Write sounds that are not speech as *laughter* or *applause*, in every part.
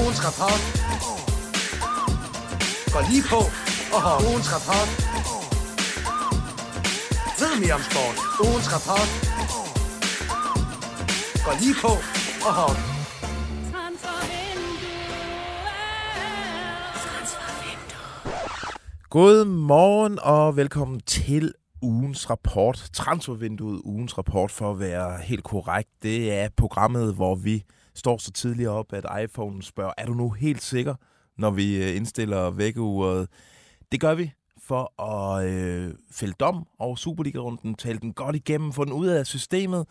Ugens rapport. Gå lige på. Og ugens rapport. Ved mere om sport. Ugens rapport. Gå lige på. Og God morgen og velkommen til ugens rapport. Transfervinduet ugens rapport for at være helt korrekt. Det er programmet, hvor vi står så tidligt op, at iPhone spørger, er du nu helt sikker, når vi øh, indstiller vækkeuret? Det gør vi for at øh, fælde dom over Superliga-runden, tale den godt igennem, få den ud af systemet,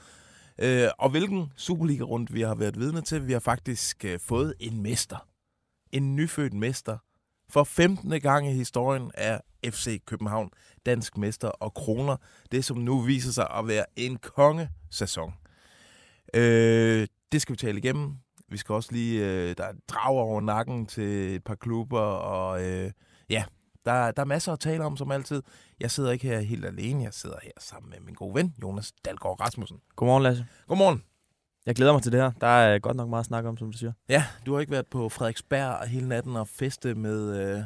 øh, og hvilken Superliga-rund vi har været vidne til. Vi har faktisk øh, fået en mester. En nyfødt mester. For 15. gang i historien er FC København dansk mester og kroner det, som nu viser sig at være en kongesæson. Øh, det skal vi tale igennem. Vi skal også lige, øh, der er drag over nakken til et par klubber, og øh, ja, der, der er masser at tale om, som altid. Jeg sidder ikke her helt alene, jeg sidder her sammen med min gode ven, Jonas Dalgaard Rasmussen. Godmorgen, Lasse. Godmorgen. Jeg glæder mig til det her. Der er godt nok meget at snakke om, som du siger. Ja, du har ikke været på Frederiksberg hele natten og feste med, øh,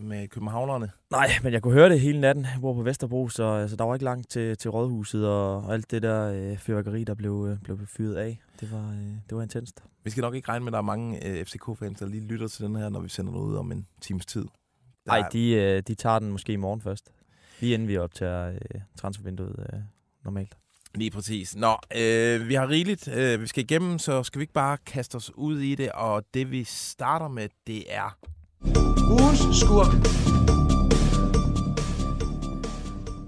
med københavnerne. Nej, men jeg kunne høre det hele natten. Jeg bor på Vesterbro, så altså, der var ikke langt til, til Rådhuset og, og alt det der øh, fyrværkeri, der blev, øh, blev fyret af. Det var, øh, det var intenst. Vi skal nok ikke regne med, at der er mange øh, FCK-fans, der lige lytter til den her, når vi sender den ud om en times tid. Nej, er- de, øh, de tager den måske i morgen først. Lige inden vi optager øh, transfervinduet øh, normalt. Lige præcis. Nå, øh, vi har rigeligt, øh, vi skal igennem, så skal vi ikke bare kaste os ud i det, og det vi starter med, det er... ugens skurk.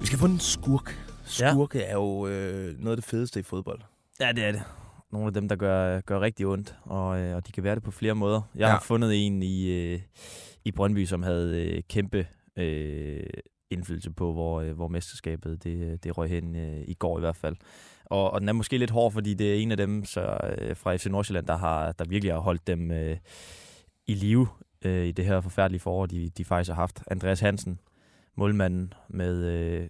Vi skal få en skurk. Ja. Skurke er jo øh, noget af det fedeste i fodbold. Ja, det er det. Nogle af dem, der gør, gør rigtig ondt, og, øh, og de kan være det på flere måder. Jeg Ja. ja. har fundet en i, øh, i Brøndby, som havde øh, kæmpe øh, indflydelse på, hvor, øh, hvor mesterskabet det, det røg hen øh, i går i hvert fald. Og, og den er måske lidt hård, fordi det er en af dem så, øh, fra FC Nordsjælland, der, har, der virkelig har holdt dem øh, i live øh, i det her forfærdelige forår, de, de faktisk har haft. Andreas Hansen, målmanden med øh,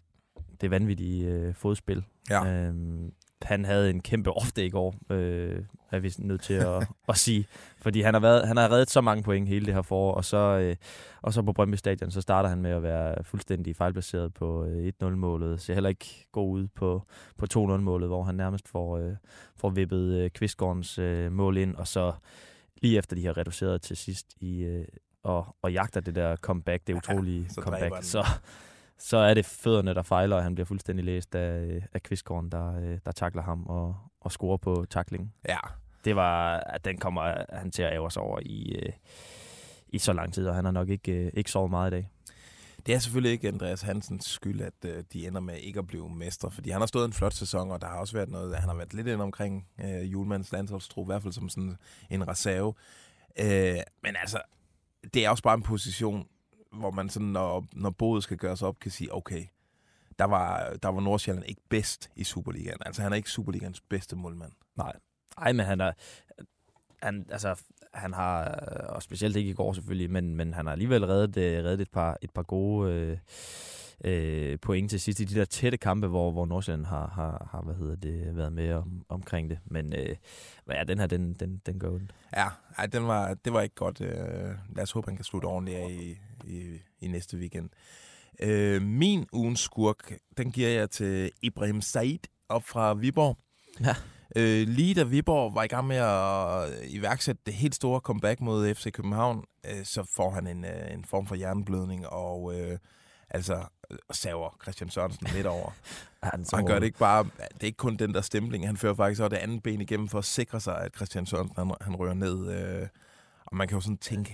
det vanvittige øh, fodspil. Ja. Øhm, han havde en kæmpe off i går, øh, er vi nødt til at, *laughs* at sige. Fordi han har, været, han har reddet så mange point hele det her forår, og så, øh, og så på Brøndby Stadion, så starter han med at være fuldstændig fejlplaceret på øh, 1-0-målet. Så heller ikke god ud på, på 2-0-målet, hvor han nærmest får, øh, får vippet øh, Kvistgårdens øh, mål ind, og så lige efter de har reduceret til sidst i, øh, og, og jagter det der comeback, det Ja, utrolige så comeback, så, så er det fødderne, der fejler, og han bliver fuldstændig læst af, af Kvistgården, der, øh, der takler ham og, og scorer på taklingen. Ja, Det var, at den kommer han til at ære sig over i, øh, i så lang tid, og han har nok ikke, øh, ikke sovet meget i dag det er selvfølgelig ikke Andreas Hansens skyld, at øh, de ender med ikke at blive mestre, fordi han har stået en flot sæson, og der har også været noget, han har været lidt ind omkring øh, julemands landsholdstro, i hvert fald som sådan en reserve. Øh, men altså, det er også bare en position, hvor man sådan, når, når boet skal gøres op, kan sige, okay, der var, der var Nordsjælland ikke bedst i Superligaen. Altså, han er ikke Superligans bedste målmand. Nej. Ej, men han er... Han, altså, han har, og specielt ikke i går selvfølgelig, men, men han har alligevel reddet, øh, reddet et, par, et par gode øh, øh, point til sidst i de der tætte kampe, hvor, hvor Nordsjælland har, har, har hvad hedder det, været med om, omkring det. Men, øh, ja, den her, den, den, den gør ondt. Ja, ej, den var, det var ikke godt. Øh, lad os håbe, han kan slutte ordentligt af i, i, i næste weekend. Øh, min ugens skurk, den giver jeg til Ibrahim Said op fra Viborg. Ja. Øh, lige da Viborg var i gang med at iværksætte det helt store comeback mod FC København, øh, så får han en, øh, en form for hjerneblødning, og øh, altså øh, saver Christian Sørensen lidt over. *laughs* Han, han gør det ikke bare, det er ikke kun den der stempling, han fører faktisk også det andet ben igennem for at sikre sig, at Christian Sørensen han, han rører ned. Øh, og man kan jo sådan tænke,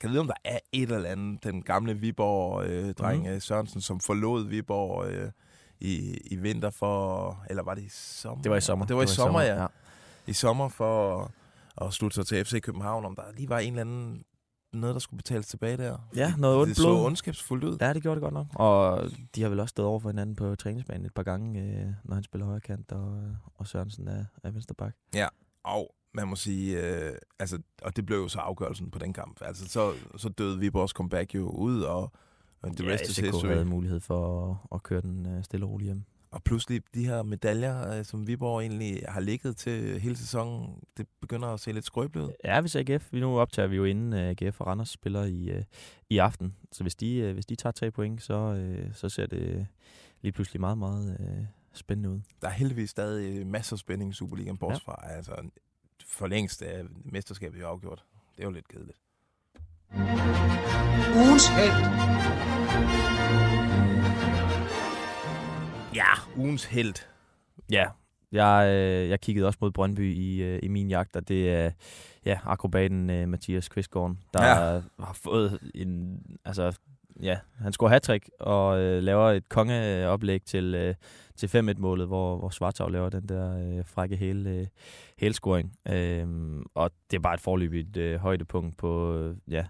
kan jeg vide, om der er et eller andet, den gamle Viborg-dreng Mhm. mm. Sørensen, som forlod Viborg øh, i, i vinter for, eller var det i sommer? Det var i sommer. Det var i sommer, ja. ja. I sommer for at, at slutte sig til FC København, om der lige var en eller anden, noget, der skulle betales tilbage der. Ja, noget ondt Det så blod. ondskabsfuldt ud. Ja, det gjorde det godt nok. Og de har vel også stået over for hinanden på træningsbanen et par gange, øh, når han spiller højre kant, og, og Sørensen er, er venstre bak. Og man må sige, øh, altså, og det blev jo så afgørelsen på den kamp. Altså, så, så døde Viborgs comeback jo ud, og, og the rest is FCK history. havde mulighed for at, at køre den øh, stille og roligt hjem. Og pludselig de her medaljer, øh, som Viborg egentlig har ligget til hele sæsonen, det begynder at se lidt skrøbeligt ud. Ja, hvis AGF, vi nu optager vi jo inden uh, AGF og Randers spiller i, i aften. Så hvis de, hvis de tager tre point, så, så ser det lige pludselig meget, meget spændende ud. Der er heldigvis stadig masser af spænding i Superligaen, bortset fra altså, for længst er mesterskabet jo afgjort. Det er jo lidt kedeligt. Ugens held. Ja, ugens held. Ja, jeg, øh, jeg kiggede også mod Brøndby i, øh, i min jagt, og det er ja, akrobaten øh, Mathias Kvistgaard, der Ja. har fået en... Altså, ja, han scorer hat og øh, laver et kongeoplæg til, øh, til 5-1-målet, hvor, hvor Svartov laver den der øh, frække hele, øh, helscoring. Øhm, og det er bare et forløbigt øh, højdepunkt på øh, ja,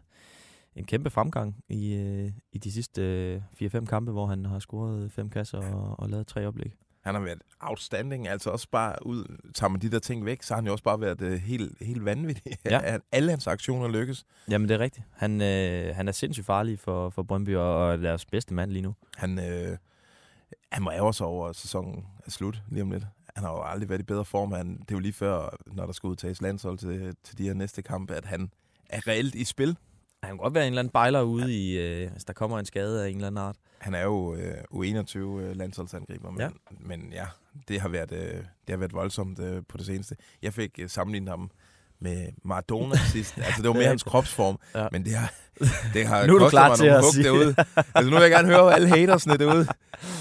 en kæmpe fremgang i, øh, i de sidste øh, 4-5 kampe, hvor han har scoret fem kasser og, og lavet tre oplæg. Han har været outstanding, altså også bare ud, tager man de der ting væk, så har han jo også bare været uh, helt, helt vanvittig. Ja. *laughs* At Alle hans aktioner lykkes. Jamen, det er rigtigt. Han, øh, han er sindssygt farlig for, for Brøndby og, og er deres bedste mand lige nu. Han, øh, han må ærge sig over, at sæsonen er slut lige om lidt. Han har jo aldrig været i bedre form. Han, det er jo lige før, når der skal udtages landshold til, til de her næste kampe, at han er reelt i spil. Han kan godt være en eller anden bejler ude i, øh, hvis der kommer en skade af en eller anden art. Han er jo øh, U21 øh, landsholdsangriber, men Ja. ja. men ja, det har været, øh, det har været voldsomt øh, på det seneste. Jeg fik øh, sammenlignet ham med Maradona *laughs* sidst. Altså, det var mere er hans kropsform, Ja. ja. men det har, det har *laughs* Nu er du klar mig til at sige- derude. Altså, nu vil jeg gerne høre alle hatersne derude.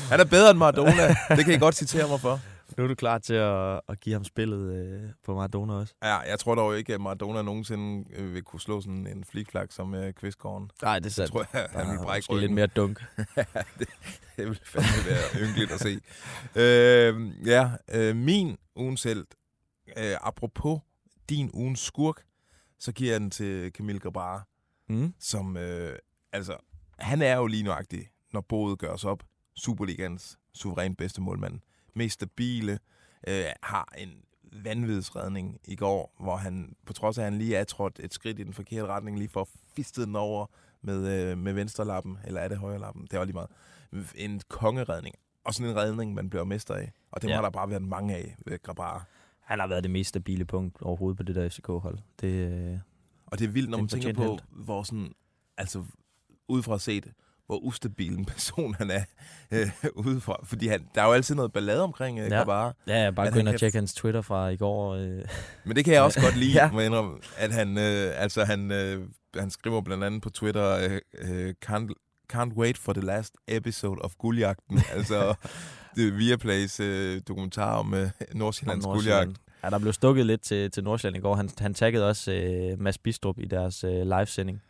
Han er bedre end Maradona. *laughs* Det kan I godt citere mig for. Nu er du klar til at, at give ham spillet øh, på Maradona også. Ja, jeg tror dog ikke, at Maradona nogensinde øh, vil kunne slå sådan en flikflak som øh, Kvistgården. Nej, det er sandt. tror jeg, han vil brække Måske lidt ryggen. mere dunk. *laughs* det, det ville fandme være ynkeligt at se. Øh, ja, øh, min ugens held. Øh, apropos din ugens skurk, så giver jeg den til Camille Grabara, Mm. som, øh, altså, han er jo lige nøjagtig, når boet gøres op, Superligans suveræn bedste målmand. Mest stabile, øh, har en vanvidsredning i går, hvor han, på trods af, at han lige er trådt et skridt i den forkerte retning, lige for fistet den over med, øh, med venstre lappen, eller er det højre lappen? Det var lige meget. En kongeredning. Og sådan en redning, man bliver mester af. Og det Ja. der bare være mange af ved Grabara. Han har været det mest stabile punkt overhovedet på det der FCK-hold. Det, øh, Og det er vildt, når er man tænker på, hvor sådan, altså udefra set, hvor ustabil en person han er *laughs* øh, udefra. Fordi han, der er jo altid noget ballade omkring øh, Ja. Grabara. ja, ja, bare gå ind og kan- tjekke hans Twitter fra i går. Øh, Men det kan jeg også godt lide, *laughs* Ja. må indrømme, at han, øh, altså han, øh, han skriver blandt andet på Twitter, øh, øh, can't, can't wait for the last episode of Guldjagten. *laughs* altså Viaplays øh, dokumentar om øh, Nordsjællands om guldjagt. Ja, der blev stukket lidt til, til Nordsjælland i går. Han, han taggede også øh, Mads Bistrup i deres øh, livesending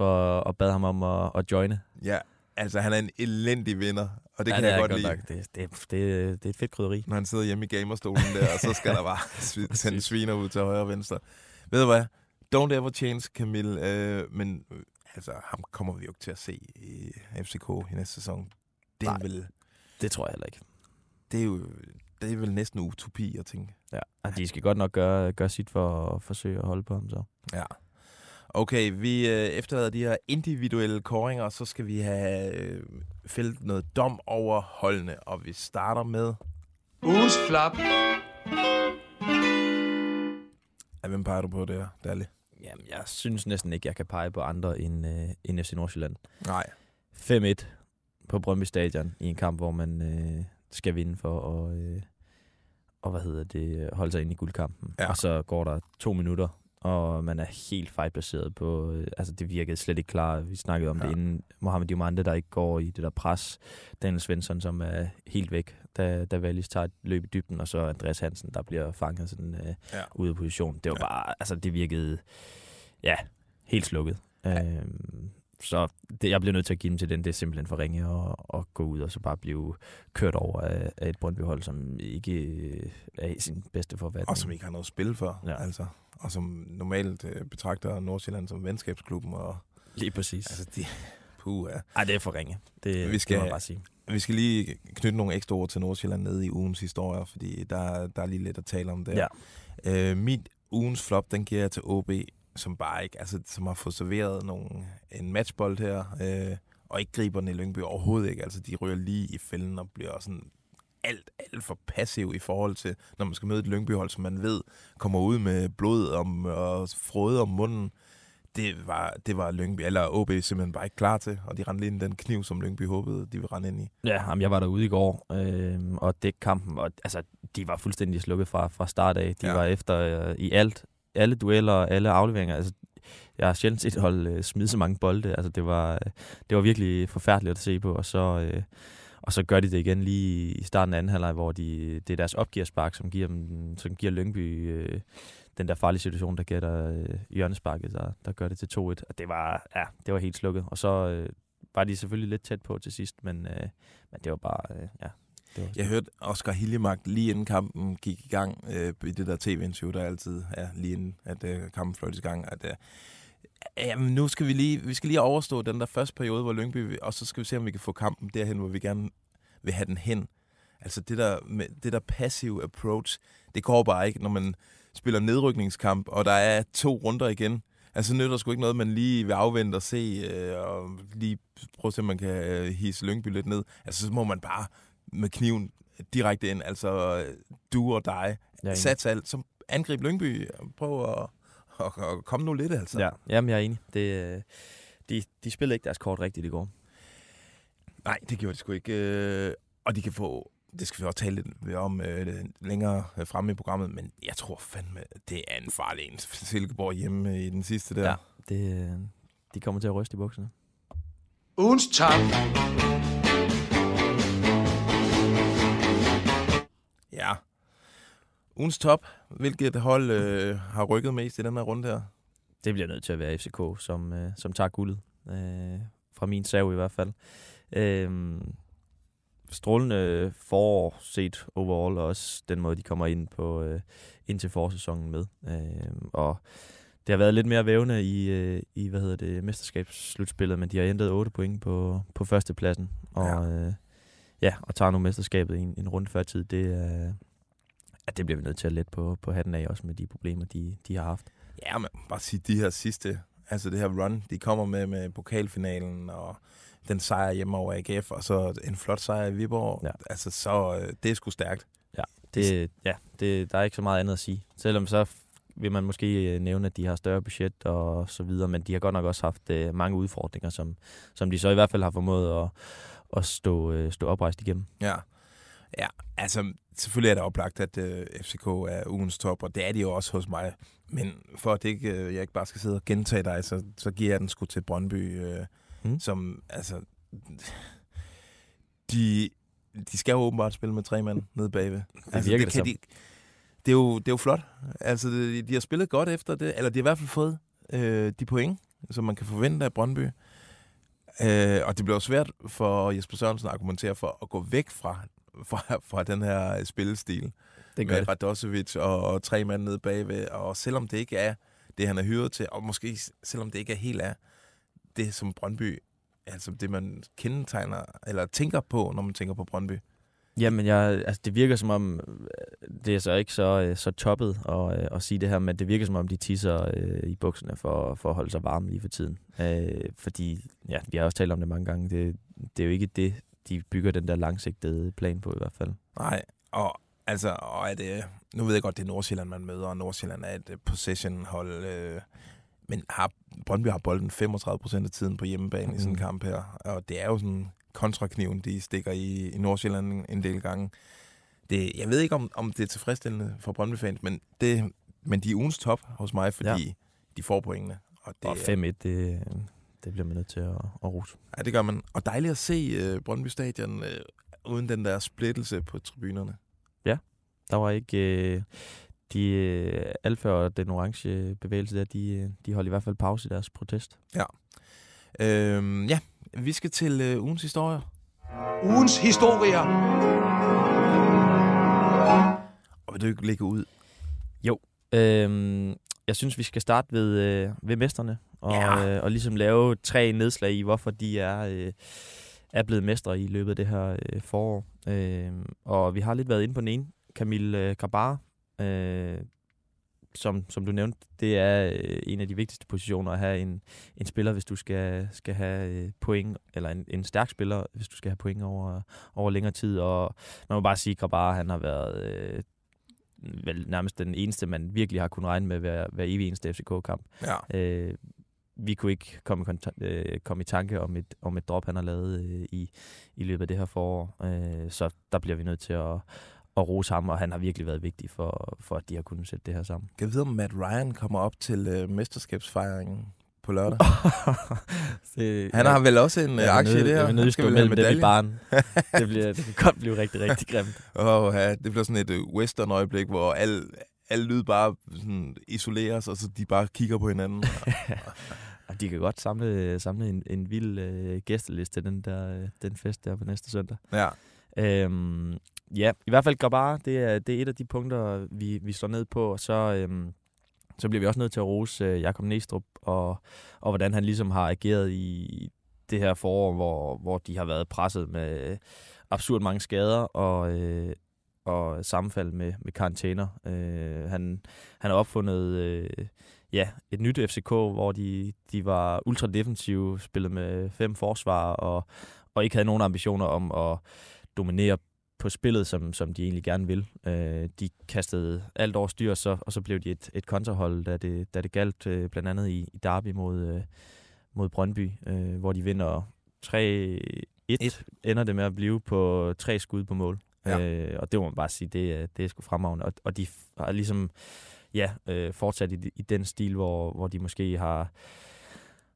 for at bade ham om at, at joine. Ja, altså han er en elendig vinder, og det ja, kan det jeg godt lide. Nok. Det, det, det, det er et fedt krydderi. når han sidder hjemme i gamerstolen der, og så skal der bare *laughs* sende sviner ud til højre og venstre. Ved du hvad? Don't ever change Camille, øh, men øh, altså, ham kommer vi jo ikke til at se i FCK i næste sæson. Det Nej. vel, Det tror jeg heller ikke. det er jo det er vel næsten utopi at tænke. Ja. Og de skal godt nok gøre, gøre sit for at forsøge at holde på ham så. Ja. Okay, vi øh, efterlader de her individuelle koringer, og så skal vi have øh, fældet noget dom over holdene, og vi starter med... Ugens flap. Ja, hvem peger du på der, Dalle? Jamen, jeg synes næsten ikke, jeg kan pege på andre end, øh, end FC Nordsjælland. Nej. 5-1 på Brøndby Stadion i en kamp, hvor man øh, skal vinde for at øh, og hvad hedder det, holde sig ind i guldkampen. Ja. Og så går der to minutter, og man er helt fejlplaceret på, øh, altså det virkede slet ikke klar. Vi snakkede om ja. Det inden. Mohamed Diomande, der ikke går i det der pres. Daniel Svensson, som er helt væk, da, da Wallis tager et løb i dybden, og så Andreas Hansen, der bliver fanget sådan øh, Ja. ude af position. Det var Ja. bare, altså det virkede, ja, helt slukket. Ja. Øhm, så det, jeg bliver nødt til at give dem til den. Det er simpelthen for ringe at, at gå ud og så bare blive kørt over af, af et Brøndby-hold, som ikke øh, er i sin bedste forfatning. Og som ikke har noget spil for, ja. altså. Og som normalt øh, betragter Nordsjælland som venskabsklubben. Og, Lige præcis. altså, de, puh, ja. Ej, det er for ringe. Det, Vi skal- det må jeg bare sige. Vi skal lige knytte nogle ekstra ord til Nordsjælland nede i ugens historier, fordi der, der er lige lidt at tale om der. Ja. Øh, mit ugens flop, den giver jeg til OB, som bare ikke, altså som har fået serveret nogle, en matchbold her, øh, og ikke griber den i Lyngby overhovedet ikke. Altså de ryger lige i fælden og bliver sådan alt, alt for passiv i forhold til, når man skal møde et Lyngby-hold, som man ved kommer ud med blod om, og frode om munden. Det var, det var Lyngby, eller OB simpelthen bare ikke klar til, og de rendte ind i den kniv, som Lyngby håbede, de ville rende ind i. Ja, jamen, jeg var derude i går, øh, og det kampen, og, altså, de var fuldstændig slukket fra, fra start af. De Ja. var efter øh, i alt, alle dueller og alle afleveringer. Altså, jeg har sjældent set hold øh, smide så mange bolde. Altså, det var, øh, det var virkelig forfærdeligt at se på, og så, øh, og så gør de det igen lige i starten af anden halvleg, hvor de, det er deres opgearspark, som giver, dem, som giver Lyngby øh, den der farlige situation, der gætter øh, hjørnesparket, der, der gør det til 2-1. Og det var, ja, det var helt slukket. Og så øh, var de selvfølgelig lidt tæt på til sidst, men, øh, men det var bare, øh, ja. Det var Jeg hørte Oscar Hiljemark lige inden kampen gik i gang øh, i det der tv-interview, der altid er lige inden, at øh, kampen fløjtes i gang, at øh, jamen, nu skal vi lige, vi skal lige overstå den der første periode, hvor Lyngby, og så skal vi se, om vi kan få kampen derhen, hvor vi gerne vil have den hen. Altså det der, med, det der passive approach, det går bare ikke, når man spiller nedrykningskamp, og der er to runder igen. Altså nytter sgu ikke noget, man lige vil afvente og se, øh, og lige prøve at se, om man kan øh, hisse Lyngby lidt ned. Altså så må man bare med kniven direkte ind, altså øh, du og dig, er sats alt, så angrib Lyngby, prøv at, at, at komme nu lidt, altså. Ja, jamen, jeg er enig. Det, øh, de, de spillede ikke deres kort rigtigt i går. Nej, det gjorde de sgu ikke. øh, Og de kan få, det skal vi også tale lidt om øh, længere fremme i programmet, men jeg tror fandme, det er en farlig en. Silkeborg hjemme i den sidste der. Ja. Det, de kommer til at ryste i bukserne. Ugens top. ja. Ugens top. Hvilket hold øh, har rykket mest i den her runde her? Det bliver nødt til at være FCK, som, øh, som tager guldet. Øh, fra min sav i hvert fald. Øh, strålende forår set overall, og også den måde, de kommer ind på øh, ind til forsæsonen med. Øh, og det har været lidt mere vævende i, øh, i hvad hedder det, mesterskabsslutspillet, men de har entet 8 point på, på førstepladsen. Og, Ja. ja. Øh, ja, og tager nu mesterskabet i en, en runde før tid. Det, er, ja, det bliver vi nødt til at lette på, på hatten af, også med de problemer, de, de har haft. Ja, men bare sige, de her sidste, altså det her run, de kommer med med pokalfinalen og den sejr hjemme over AGF, og så en flot sejr i Viborg. Ja. Altså, så øh, det er sgu stærkt. Det, ja, det, der er ikke så meget andet at sige. Selvom så vil man måske øh, nævne, at de har større budget og så videre, men de har godt nok også haft øh, mange udfordringer, som, som de så i hvert fald har formået at, at stå, øh, stå oprejst igennem. Ja. Ja, altså selvfølgelig er det oplagt, at øh, FCK er ugens top, og det er de jo også hos mig. Men for at det ikke, øh, jeg ikke bare skal sidde og gentage dig, så, så giver jeg den sgu til Brøndby, øh, mm. Som altså... De, de skal jo åbenbart spille med tre mand nede bagved. Altså, virker det, det kan de, det, er jo, det er jo flot. Altså, de, de har spillet godt efter det, eller de har i hvert fald fået øh, de point, som man kan forvente af Brøndby. Øh, og det bliver svært for Jesper Sørensen at argumentere for at gå væk fra, fra, fra den her spillestil Det med Radosevic og, og tre mand nede bagved. Og selvom det ikke er det, han er hyret til, og måske selvom det ikke er helt er det, som Brøndby, altså det, man kendetegner, eller tænker på, når man tænker på Brøndby. Jamen, jeg, altså, det virker som om, øh, det er så ikke så, øh, så toppet at, øh, at sige det her, men det virker som om, de tisser øh, i bukserne for, for at holde sig varme lige for tiden. Øh, fordi, ja, vi har også talt om det mange gange, det, det er jo ikke det, de bygger den der langsigtede plan på i hvert fald. Nej, og altså, og er det, nu ved jeg godt, det er Nordsjælland, man møder, og Nordsjælland er et øh, possession-hold, øh, men har, Brøndby har bolden 35 procent af tiden på hjemmebane i sådan en Mhm. kamp her, og det er jo sådan kontrakniven, de stikker i, i Nordsjælland en, en del gange. Det, jeg ved ikke, om, om det er tilfredsstillende for Brøndby-fans, men, det, men de er ugens top hos mig, fordi ja. de får pointene. Og det, Og 5-1, det, det bliver man nødt til at, at rose. Ja, det gør man. Og dejligt at se uh, Brøndby Stadion uh, uden den der splittelse på tribunerne. Der var ikke... Øh, de øh, alfa og den orange bevægelse der, de, øh, de holdt i hvert fald pause i deres protest. Øhm, ja, vi skal til uh, ugens historie. Ugens historier. Og vil du ikke lægge ud? Øhm, jeg synes, vi skal starte ved, øh, ved mesterne, og, Ja. øh, og ligesom lave tre nedslag i, hvorfor de er, øh, er blevet mestre i løbet af det her øh, forår. Øh, og vi har lidt været inde på den ene, Camille øh, Grabar. Øh, som, som du nævnte, det er øh, en af de vigtigste positioner at have en, en spiller, hvis du skal, skal have øh, point, eller en, en stærk spiller, hvis du skal have point over, over længere tid. Og man må bare sige, at han har været øh, vel nærmest den eneste, man virkelig har kunnet regne med hver, hver evig eneste FCK-kamp. Ja. Øh, vi kunne ikke komme, i konta- øh, komme i tanke om et, om et drop, han har lavet øh, i, i løbet af det her forår. Øh, så der bliver vi nødt til at, at rose ham, og han har virkelig været vigtig for, for at de har kunnet sætte det her sammen. Kan vi vide, om Matt Ryan kommer op til øh, mesterskabsfejringen på lørdag? *laughs* det, Han har vel også en øh, aktie i det her? Jeg vil nødt Han stå vel have mellem dem i baren. *laughs* det, bliver, det kan godt blive rigtig, rigtig grimt. Åh, ja, det bliver sådan et øh, western-øjeblik, hvor al, al lyd bare sådan isoleres, og så de bare kigger på hinanden. *laughs* Og de kan godt samle, samle en, en vild øh, gæsteliste til den, der, øh, den fest der på næste søndag. ja. Øhm, ja, i hvert fald Grabar, det er, det er et af de punkter, vi, vi slår ned på, og så, øhm, så bliver vi også nødt til at rose øh, Jakob Næstrup, og, og hvordan han ligesom har ageret i det her forår, hvor, hvor de har været presset med absurd mange skader, og, øh, og sammenfald med, med karantæner. Øh, han, han har opfundet øh, ja, et nyt FCK, hvor de, de var ultra defensive, spillede med fem forsvar, og, og ikke havde nogen ambitioner om at dominere på spillet, som, som de egentlig gerne vil. Øh, de kastede alt over styr, så, og så blev de et, et kontrahold, da det, da det galt øh, blandt andet i, i Derby mod, øh, mod Brøndby, øh, hvor de vinder 3-1, Et. ender det med at blive på tre skud på mål. Ja. Øh, og det må man bare sige, det, det er sgu fremragende. Og, og de har ligesom ja, øh, fortsat i, i den stil, hvor, hvor de måske har,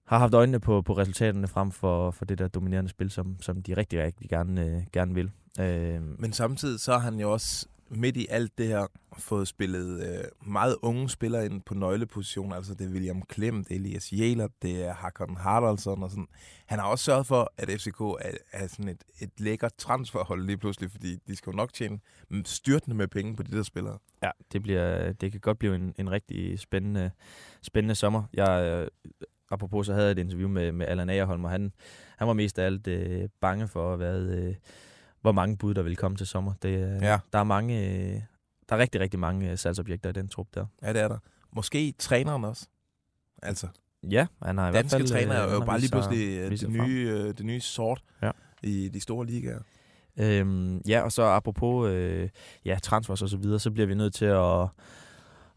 har haft øjnene på, på resultaterne frem for, for det der dominerende spil, som, som de rigtig, rigtig gerne, øh, gerne vil. Øh, Men samtidig så har han jo også midt i alt det her fået spillet øh, meget unge spillere ind på nøglepositioner. Altså det er William Klem, det er Elias Jæler, det er Hakon Haraldsson og sådan. Han har også sørget for, at FCK er, er sådan et, et lækkert transferhold lige pludselig, fordi de skal jo nok tjene styrtende med penge på de der spillere. Ja, det, bliver, det kan godt blive en, en rigtig spændende, spændende sommer. Jeg, øh, apropos så havde jeg et interview med, med Allan Agerholm, og han, han var mest af alt øh, bange for, hvad, øh, hvor mange bud, der vil komme til sommer. Det, øh, Ja. Der er mange, øh, der er rigtig, rigtig mange øh, salgsobjekter i den trup der. Ja, det er der. Måske træneren også. Altså, Ja, han har i hvert fald... træner er jo bare lige pludselig det frem. nye, øh, det nye sort Ja. i de store ligaer. Øhm, ja, og så apropos øh, ja, transfers og så videre, så bliver vi nødt til at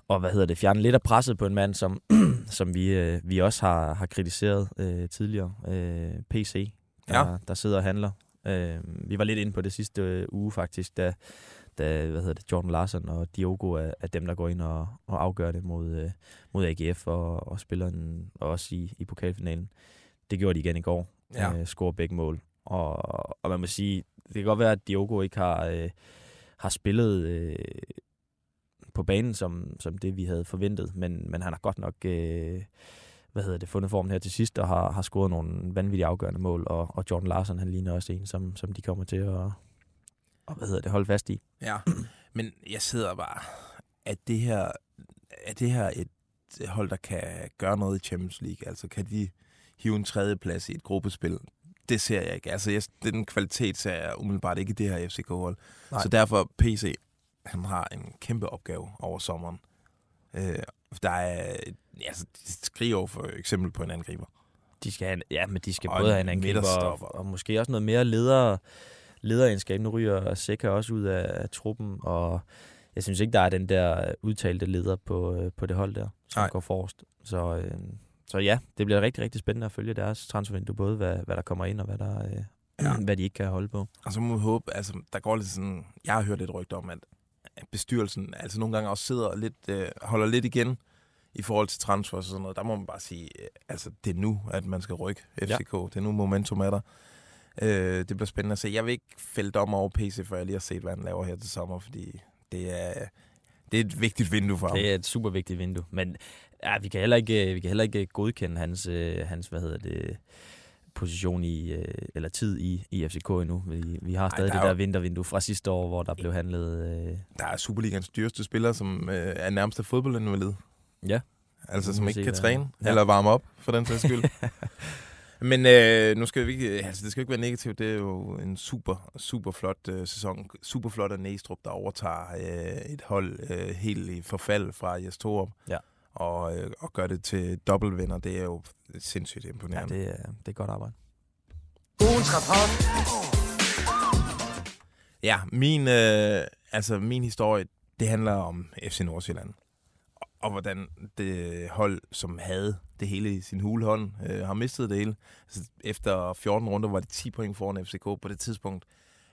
og hvad hedder det, fjerne lidt af presset på en mand, som, *clears throat* som vi, øh, vi også har, har kritiseret øh, tidligere. Øh, PC, der, Ja. der sidder og handler. Øh, vi var lidt inde på det sidste øh, uge faktisk, da, da hvad hedder det, Jordan Larsen og Diogo er, er dem, der går ind og, og afgør det mod, øh, mod AGF og, og spiller den og også i, i pokalfinalen. Det gjorde de igen i går. Ja. Øh, scorer begge mål. Og, og man må sige, det kan godt være, at Diogo ikke har, øh, har spillet øh, på banen, som, som det vi havde forventet, men, men han har godt nok øh, hvad hedder det, fundet formen her til sidst, og har, har scoret nogle vanvittigt afgørende mål, og, og Jordan Larsen, han ligner også en, som, som de kommer til at og, hvad hedder det, holde fast i. Ja, men jeg sidder bare, at det her, er det her et hold, der kan gøre noget i Champions League? Altså kan de hive en tredjeplads i et gruppespil? Det ser jeg ikke. Altså jeg, den kvalitet ser jeg umiddelbart ikke i det her FCK-hold. Så derfor PC, han har en kæmpe opgave over sommeren. Øh, der er, altså, skriver for eksempel på en angriber. De skal have, ja, men de skal Og både have en angriber og, og måske også noget mere leder, lederegenskab. Nu ryger Seca også ud af, af truppen, og jeg synes ikke, der er den der udtalte leder på, øh, på det hold der, som Nej. går forrest. Så, øh, så ja, det bliver rigtig, rigtig spændende at følge deres transfervindue, både hvad, hvad der kommer ind og hvad, der, øh, Ja. *clears throat* hvad de ikke kan holde på. Og så må vi håbe, altså der går lidt sådan, jeg har hørt lidt rygter om, at bestyrelsen altså nogle gange også sidder og lidt, øh, holder lidt igen i forhold til transfers og sådan noget. Der må man bare sige, øh, altså det er nu, at man skal rykke FCK. Ja. Det er nu momentum er der. Øh, det bliver spændende at se. Jeg vil ikke fælde dom over PC, før jeg lige har set, hvad han laver her til sommer, fordi det er, det er et vigtigt vindue for ham. Det er et super vigtigt vindue, men ja, vi kan heller ikke, vi kan heller ikke godkende hans, øh, hans hvad hedder det, position i, øh, eller tid i, i FCK endnu. Vi, vi har Ej, stadig der det er der jo- vintervindue fra sidste år, hvor der blev handlet... Øh, Der er Superligans dyreste spiller, som øh, er nærmest af fodboldinvalid. Ja. Altså, som ikke kan hvad- træne Ja. eller varme op, for den sags skyld. *laughs* Men øh, nu skal vi ikke, altså det skal ikke være negativt. Det er jo en super, super flot øh, sæson. Super flot af Næstrup, der overtager øh, et hold øh, helt i forfald fra Jes Torup. Ja. Og, øh, og gør det til dobbeltvinder. Det er jo sindssygt Ja, imponerende. det, er, det er godt arbejde. Ugens rapport. Ja, min, øh, altså min historie, det handler om FC Nordsjælland. Og, og hvordan det hold, som havde det hele i sin hulehånd, øh, har mistet det hele. Altså, efter 14 runder var det 10 point foran FCK. På det tidspunkt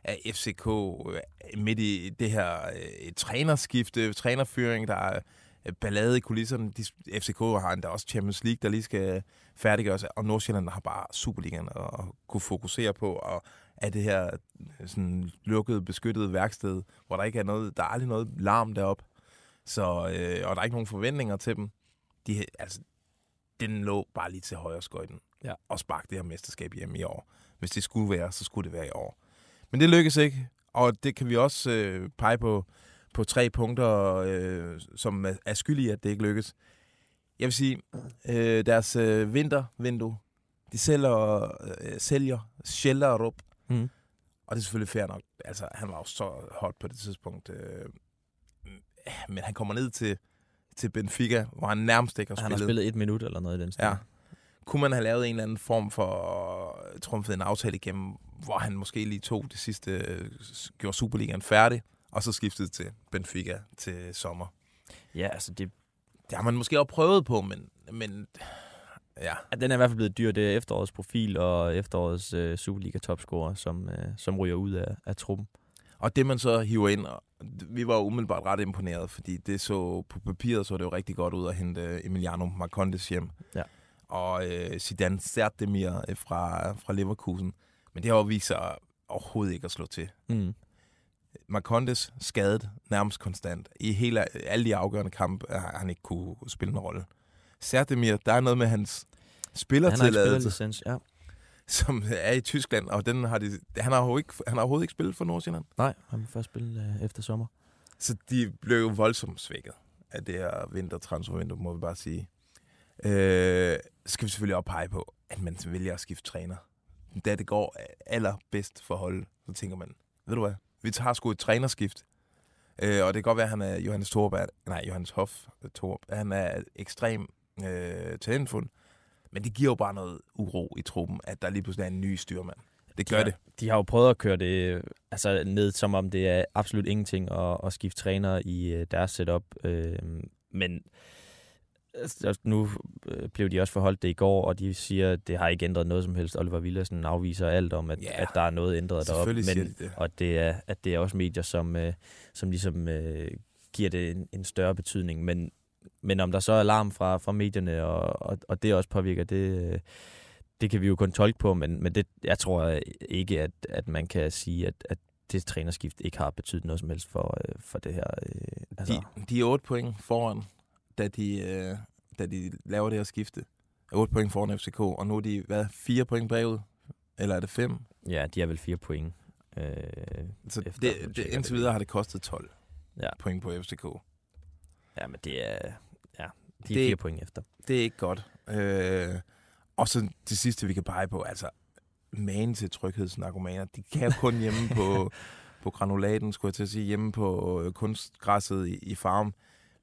er FCK øh, midt i det her øh, trænerskifte, trænerfyring, der er øh, ballade i kulisserne. De, FCK har endda også Champions League, der lige skal færdiggøres, og Nordsjælland har bare Superligaen at, at kunne fokusere på, og er det her øh, sådan lukkede, beskyttede værksted, hvor der ikke er noget, der er aldrig noget larm derop. Så, øh, og der er ikke nogen forventninger til dem. De, altså, den lå bare lige til højre skøjten. Ja. Og sparke det her mesterskab hjem i år. Hvis det skulle være, så skulle det være i år. Men det lykkedes ikke, og det kan vi også øh, pege på, på tre punkter, øh, som er- er skyld i, at det ikke lykkes. Jeg vil sige, øh, deres øh, vintervindue, de sælger, øh, sælger Schellerup, Mm. og det er selvfølgelig fair nok. Altså, han var jo så hot på det tidspunkt. Øh, men han kommer ned til, til Benfica, hvor han nærmest ikke har Han har spillet. spillet et minut eller noget i den stil. Ja. Kunne man have lavet en eller anden form for trumfet en aftale igennem, hvor han måske lige tog det sidste, øh, gjorde Superligaen færdig, og så skiftede til Benfica til sommer. ja, altså det, Det har man måske også prøvet på, men, men ja, ja, den er i hvert fald blevet dyr. Det er efterårets profil og efterårets øh, Superliga-topscorer, som, øh, som ryger ud af, af truppen. Og det man så hiver ind, og vi var umiddelbart ret imponeret, fordi det så på papiret så det jo rigtig godt ud at hente Emiliano Marcondes hjem. Ja. Og øh, Zidane Sertemir øh, fra, fra Leverkusen. Men det har jo vist sig overhovedet ikke at slå til. Mm. Marcondes skadet nærmest konstant. I hele, alle de afgørende kampe har han ikke kunne spille en rolle. Sertemir, der er noget med hans Han har spillertilladelse, ja. som er i Tyskland, og den har de, han, har ikke, han har overhovedet ikke spillet for Nordsjælland. Nej, han vil først spille øh, efter sommer. Så de blev jo voldsomt svækket af det her vintertransfervindue, må vi bare sige. Øh, skal vi selvfølgelig også pege på, at man vælger at skifte træner. Da det går allerbedst for holdet, så tænker man, ved du hvad, vi tager sgu et trænerskift. Øh, og det kan godt være, at han er Johannes Thorup, er, nej, Johannes Hoff Thorup, han er ekstrem øh, talentfuld. Men det giver jo bare noget uro i truppen, at der lige pludselig er en ny styrmand. Det gør de har, det. De har jo prøvet at køre det øh, altså ned, som om det er absolut ingenting at, at skifte træner i øh, deres setup. Øh, men altså, nu øh, blev de også forholdt det i går, og de siger, at det har ikke ændret noget som helst. Oliver Villersen afviser alt om, at, yeah. at der er noget ændret deroppe. Men, de det. og det er, at det er også medier, som, øh, som ligesom øh, giver det en, en større betydning. Men, men om der så er alarm fra, fra medierne, og, og, og det også påvirker, det, øh, det kan vi jo kun tolke på, men, men det, jeg tror ikke, at, at man kan sige, at, at det trænerskift ikke har betydet noget som helst for, øh, for det her. Øh, altså, De, de er 8 point foran, da de, øh, da de laver det her skifte. 8 point foran FCK, og nu er de, hvad, 4 point bagud? Eller er det 5? ja, de er vel fire point. Øh, Så Efter, det, det, indtil videre har det kostet 12 Ja. point på FCK. ja, men det er, ja, de er Det- fire point efter. Det er ikke godt. Øh, og så det sidste, vi kan pege på, altså man til tryghedsnarkomaner. De kan kun hjemme på, *laughs* på granulaten, skulle jeg til at sige, hjemme på øh, kunstgræsset i, i farm.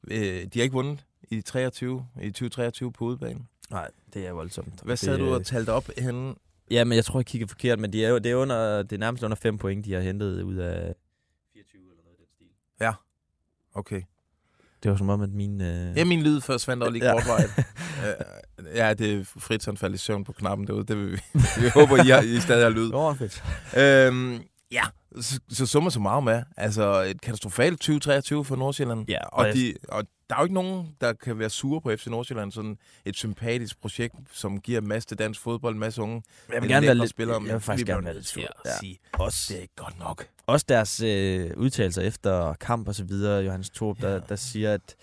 Øh, de har ikke vundet i 23, i 2023 på udebane. Nej, det er voldsomt. Hvad sad det, du og talte op henne? Ja, men jeg tror, jeg kigger forkert, men de er jo, det, er under, det er nærmest under 5 point, de har hentet ud af 24 eller noget i den stil. Okay. Det var som om, at min... Øh... Ja, min lyd forsvandt også lige Ja. kortvarigt. *laughs* Øh, ja, det er frit, han faldt i søvn på knappen derude. Det vil vi, *laughs* vi håber, I, har, I stadig har lyd. Var fedt. Øhm, ja, så, så summer så meget med. Altså et katastrofalt 2023 for Nordsjælland. Ja, og og, jeg- de, og der er jo ikke nogen, der kan være sure på FC Nordsjælland. Sådan et sympatisk projekt, som giver en masse til dansk fodbold, en masse unge Jeg vil gerne være lidt... spillere. jeg vil faktisk gerne være lidt sur. Ja. Sige, Også, det er godt nok. også deres øh, udtalelser efter kamp og så videre, Johannes Thorup, Ja. der, der siger, at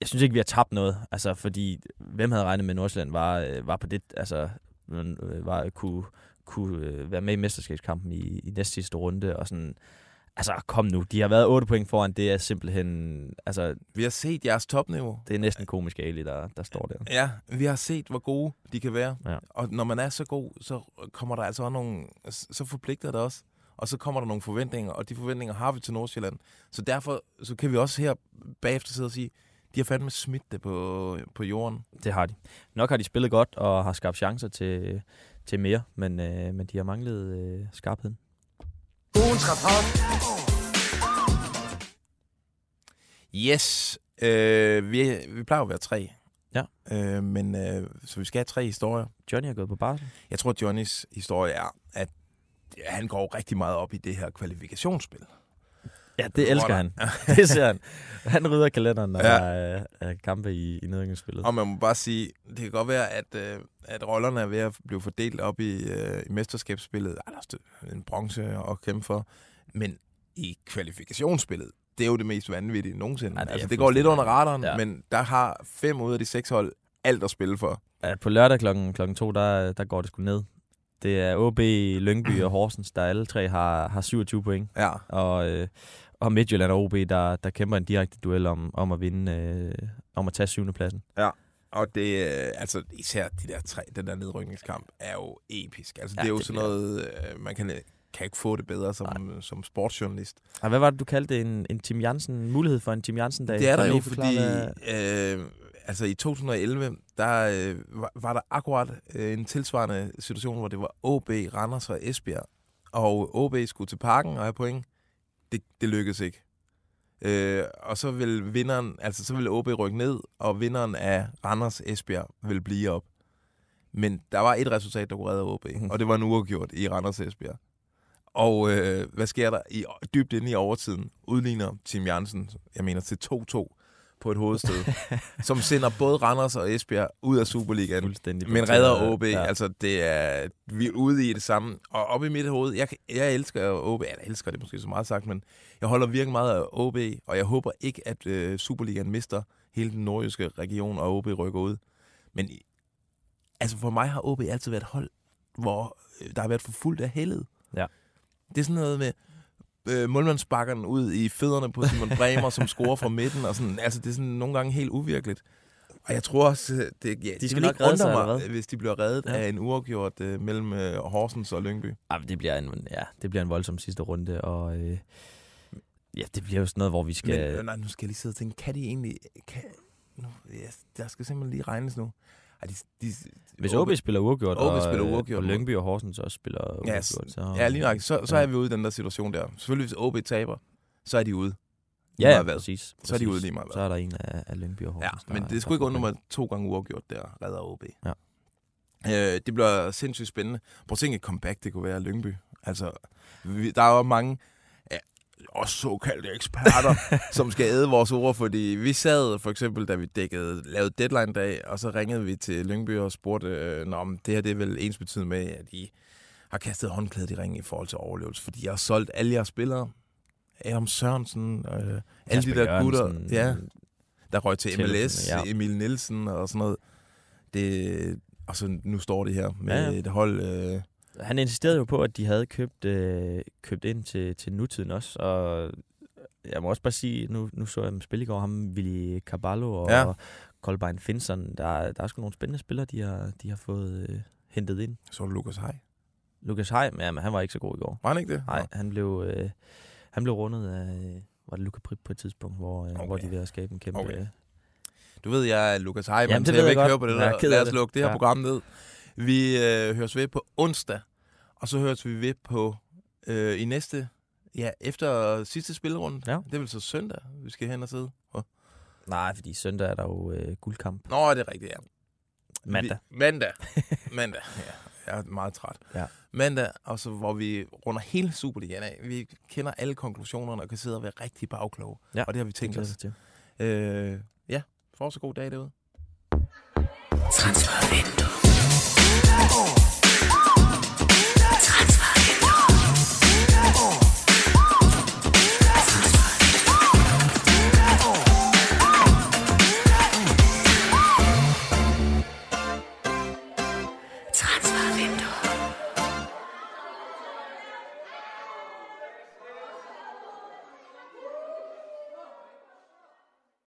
jeg synes ikke, vi har tabt noget. Altså, fordi hvem havde regnet med, at Nordsjælland var, øh, var på det, altså, øh, var, kunne, kunne øh, være med i mesterskabskampen i, i næst sidste runde, og sådan, Altså, kom nu. De har været 8 point foran. Det er simpelthen... Altså, Vi har set jeres topniveau. det er næsten komisk Ali, der, der står der. Ja, vi har set, hvor gode de kan være. Ja. Og når man er så god, så kommer der altså også nogle... Så forpligter det også. Og så kommer der nogle forventninger, og de forventninger har vi til Nordsjælland. Så derfor så kan vi også her bagefter sidde og sige, de har fandme smidt det på, på jorden. Det har de. Nok har de spillet godt og har skabt chancer til, til mere, men, øh, men de har manglet øh, skarpheden. Ugens rapport. Yes. Øh, vi, vi plejer jo at være tre. Ja. Øh, men øh, så vi skal have tre historier. Johnny er gået på barsel. Jeg tror, Johnnys historie er, at han går rigtig meget op i det her kvalifikationsspil. Ja, det elsker han. *laughs* det ser han. Han rydder kalenderen, når Ja. der er, er kampe i, i nedrykningsspillet. Og man må bare sige, det kan godt være, at, øh, at rollerne er ved at blive fordelt op i, øh, i mesterskabsspillet. Ej, der er en bronze at kæmpe for. Men i kvalifikationsspillet, det er jo det mest vanvittige nogensinde. Ja, det altså, det går lidt under radaren, ja. Ja. men der har fem ud af de seks hold alt at spille for. Ja, på lørdag klokken, klokken to, der, der går det sgu ned. Det er OB, Lyngby og Horsens, der alle tre har, har 27 point. Ja. Og, øh, og Midtjylland og OB, der, der kæmper en direkte duel om, om at vinde, øh, om at tage syvende pladsen. Og det, øh, altså især de der tre, den der nedrykningskamp, er jo episk. Altså, Ja, det er jo det sådan noget, øh, man kan, kan ikke få det bedre som, som sportsjournalist. Og hvad var det, du kaldte det? En, en Tim Jansen, mulighed for en Tim Jansen-dag? Det er der jo, fordi øh, altså i 2011, der øh, var, var der akkurat øh, en tilsvarende situation, hvor det var OB, Randers og Esbjerg. Og OB skulle til parken og have point. Det, det lykkedes ikke. Øh, og så vil vinderen, altså så vil OB rykke ned, og vinderen af Randers Esbjerg vil blive op. Men der var et resultat, der kunne redde OB, Mhm. og det var en uafgjort i Randers Esbjerg. Og øh, hvad sker der? I, dybt inde i overtiden udligner Tim Jansen, jeg mener til 2-2 på et hovedstød, *laughs* som sender både Randers og Esbjerg ud af Superligaen. Men redder OB, ja. Altså det er, vi er ude i det samme. Og op i mit hoved, jeg, jeg elsker OB, eller elsker det måske så meget sagt, men jeg holder virkelig meget af OB, og jeg håber ikke, at øh, Superligaen mister hele den nordjyske region, og OB rykker ud. Men altså for mig har OB altid været et hold, hvor øh, der har været for fuldt af heldet. Ja. Det er sådan noget med øh, målmandsbakkeren ud i fødderne på Simon Bremer, som scorer fra midten, og sådan, altså det er sådan nogle gange helt uvirkeligt. Og jeg tror også, øh, det, ja, det skal vil nok ikke undre mig, hvad? hvis de bliver reddet ja. Af en uafgjort øh, mellem øh, Horsens og Lyngby. Ja, det bliver en, ja, det bliver en voldsom sidste runde, og øh, ja, det bliver jo sådan noget, hvor vi skal... Men øh, nej, nu skal jeg lige sidde og tænke, kan de egentlig... Kan, nu, ja, der skal simpelthen lige regnes nu. Ej, de, de, hvis OB spiller uafgjort, OB og, spiller øh, uafgjort. og Lyngby og Horsens også spiller Ja, uafgjort, så... Ja, lige nok. Så, så Ja. er vi ude i den der situation der. Selvfølgelig, hvis OB taber, så er de ude. Ja, ja, præcis, Så er de ude lige meget. Så er der en af, af Lyngby og Ja, Horsens. men der- det skulle ikke undre mig to gange uafgjort der, redder OB. Ja. Øh, det bliver sindssygt spændende. Prøv at tænke et comeback, det kunne være Lyngby. Altså, vi, der er jo mange, ja, også såkaldte eksperter, *laughs* som skal æde vores ord, fordi vi sad for eksempel, da vi dækkede, lavede deadline-dag, og så ringede vi til Lyngby og spurgte, øh, men det her det er vel ens betydende med, at I har kastet håndklædet i ringen i forhold til overlevelse, fordi jeg har solgt alle jeres spillere. Adam Sørensen, øh, alle de der gutter, ja, der røg til MLS, ja. Emil Nielsen og sådan noget. Det, og så nu står det her med ja, ja. et hold... Øh, Han insisterede jo på, at de havde købt, øh, købt ind til, til nutiden også, og jeg må også bare sige, nu, nu så jeg dem spille i går, ham Willy Caballo og Ja. ja. Kolbein Finson, der, der er sgu nogle spændende spillere, de har, de har fået øh, hentet ind. så var det Lukas Hej. Lukas Heim, ja, men han var ikke så god i går. Var han ikke det? Nej, han blev, øh, han blev rundet af, øh, var det Luka Prip på et tidspunkt, hvor, øh, Okay. hvor de er ved at skabe en kæmpe... Okay. øh, Du ved, jeg er Lukas Hej, men jeg vil ikke godt. høre på det er der. Lad os det. lukke det her Ja. program ned. Vi øh, høres ved på onsdag, og så høres vi ved på øh, i næste... Ja, efter sidste spillerunde. Ja. Det er vel så søndag, vi skal hen og sidde. Oh. Nej, fordi søndag er der jo øh, guldkamp. Nå, det er rigtigt, ja. Mandag. Vi, mandag. *laughs* mandag, ja. Jeg er meget træt. Ja. Mandag, og så hvor vi runder hele Superligaen af. Vi kender alle konklusionerne og kan sidde og være rigtig bagkloge. Ja, Og det har vi tænkt os. til. Øh, ja, for så god dag derude. Transfervindue.